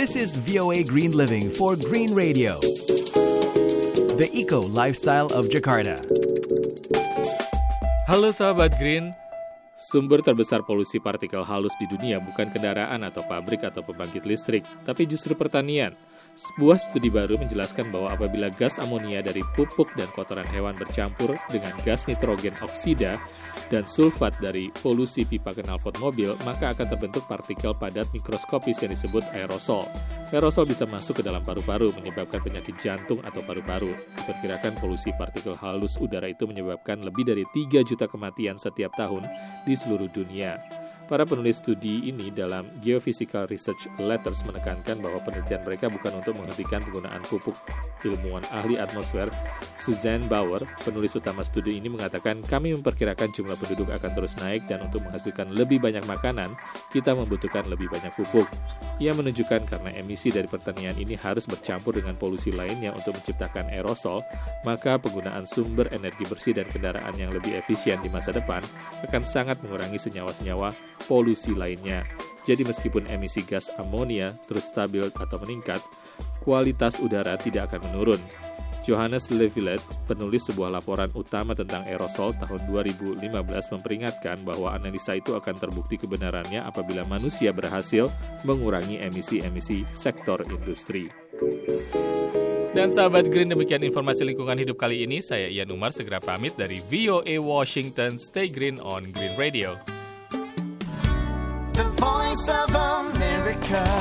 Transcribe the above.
This is VOA Green Living for Green Radio. The Eco Lifestyle of Jakarta. Halo sahabat Green, Sumber terbesar polusi partikel halus di dunia bukan kendaraan atau pabrik atau pembangkit listrik, tapi justru pertanian. Sebuah studi baru menjelaskan bahwa apabila gas amonia dari pupuk dan kotoran hewan bercampur dengan gas nitrogen oksida dan sulfat dari polusi pipa knalpot mobil, maka akan terbentuk partikel padat mikroskopis yang disebut aerosol. Aerosol bisa masuk ke dalam paru-paru, menyebabkan penyakit jantung atau paru-paru. Diperkirakan polusi partikel halus udara itu menyebabkan lebih dari 3 juta kematian setiap tahun di seluruh dunia. Para penulis studi ini dalam Geophysical Research Letters menekankan bahwa penelitian mereka bukan untuk menghentikan penggunaan pupuk. Ilmuwan ahli atmosfer Suzanne Bauer, penulis utama studi ini mengatakan kami memperkirakan jumlah penduduk akan terus naik dan untuk menghasilkan lebih banyak makanan, kita membutuhkan lebih banyak pupuk. Ia menunjukkan karena emisi dari pertanian ini harus bercampur dengan polusi lainnya untuk menciptakan aerosol, maka penggunaan sumber energi bersih dan kendaraan yang lebih efisien di masa depan akan sangat mengurangi senyawa-senyawa polusi lainnya. Jadi meskipun emisi gas amonia terus stabil atau meningkat, kualitas udara tidak akan menurun. Johannes Levilet, penulis sebuah laporan utama tentang aerosol tahun 2015 memperingatkan bahwa analisa itu akan terbukti kebenarannya apabila manusia berhasil mengurangi emisi-emisi sektor industri. Dan sahabat Green, demikian informasi lingkungan hidup kali ini. Saya Ian Umar, segera pamit dari VOA Washington. Stay green on Green Radio. The voice of America.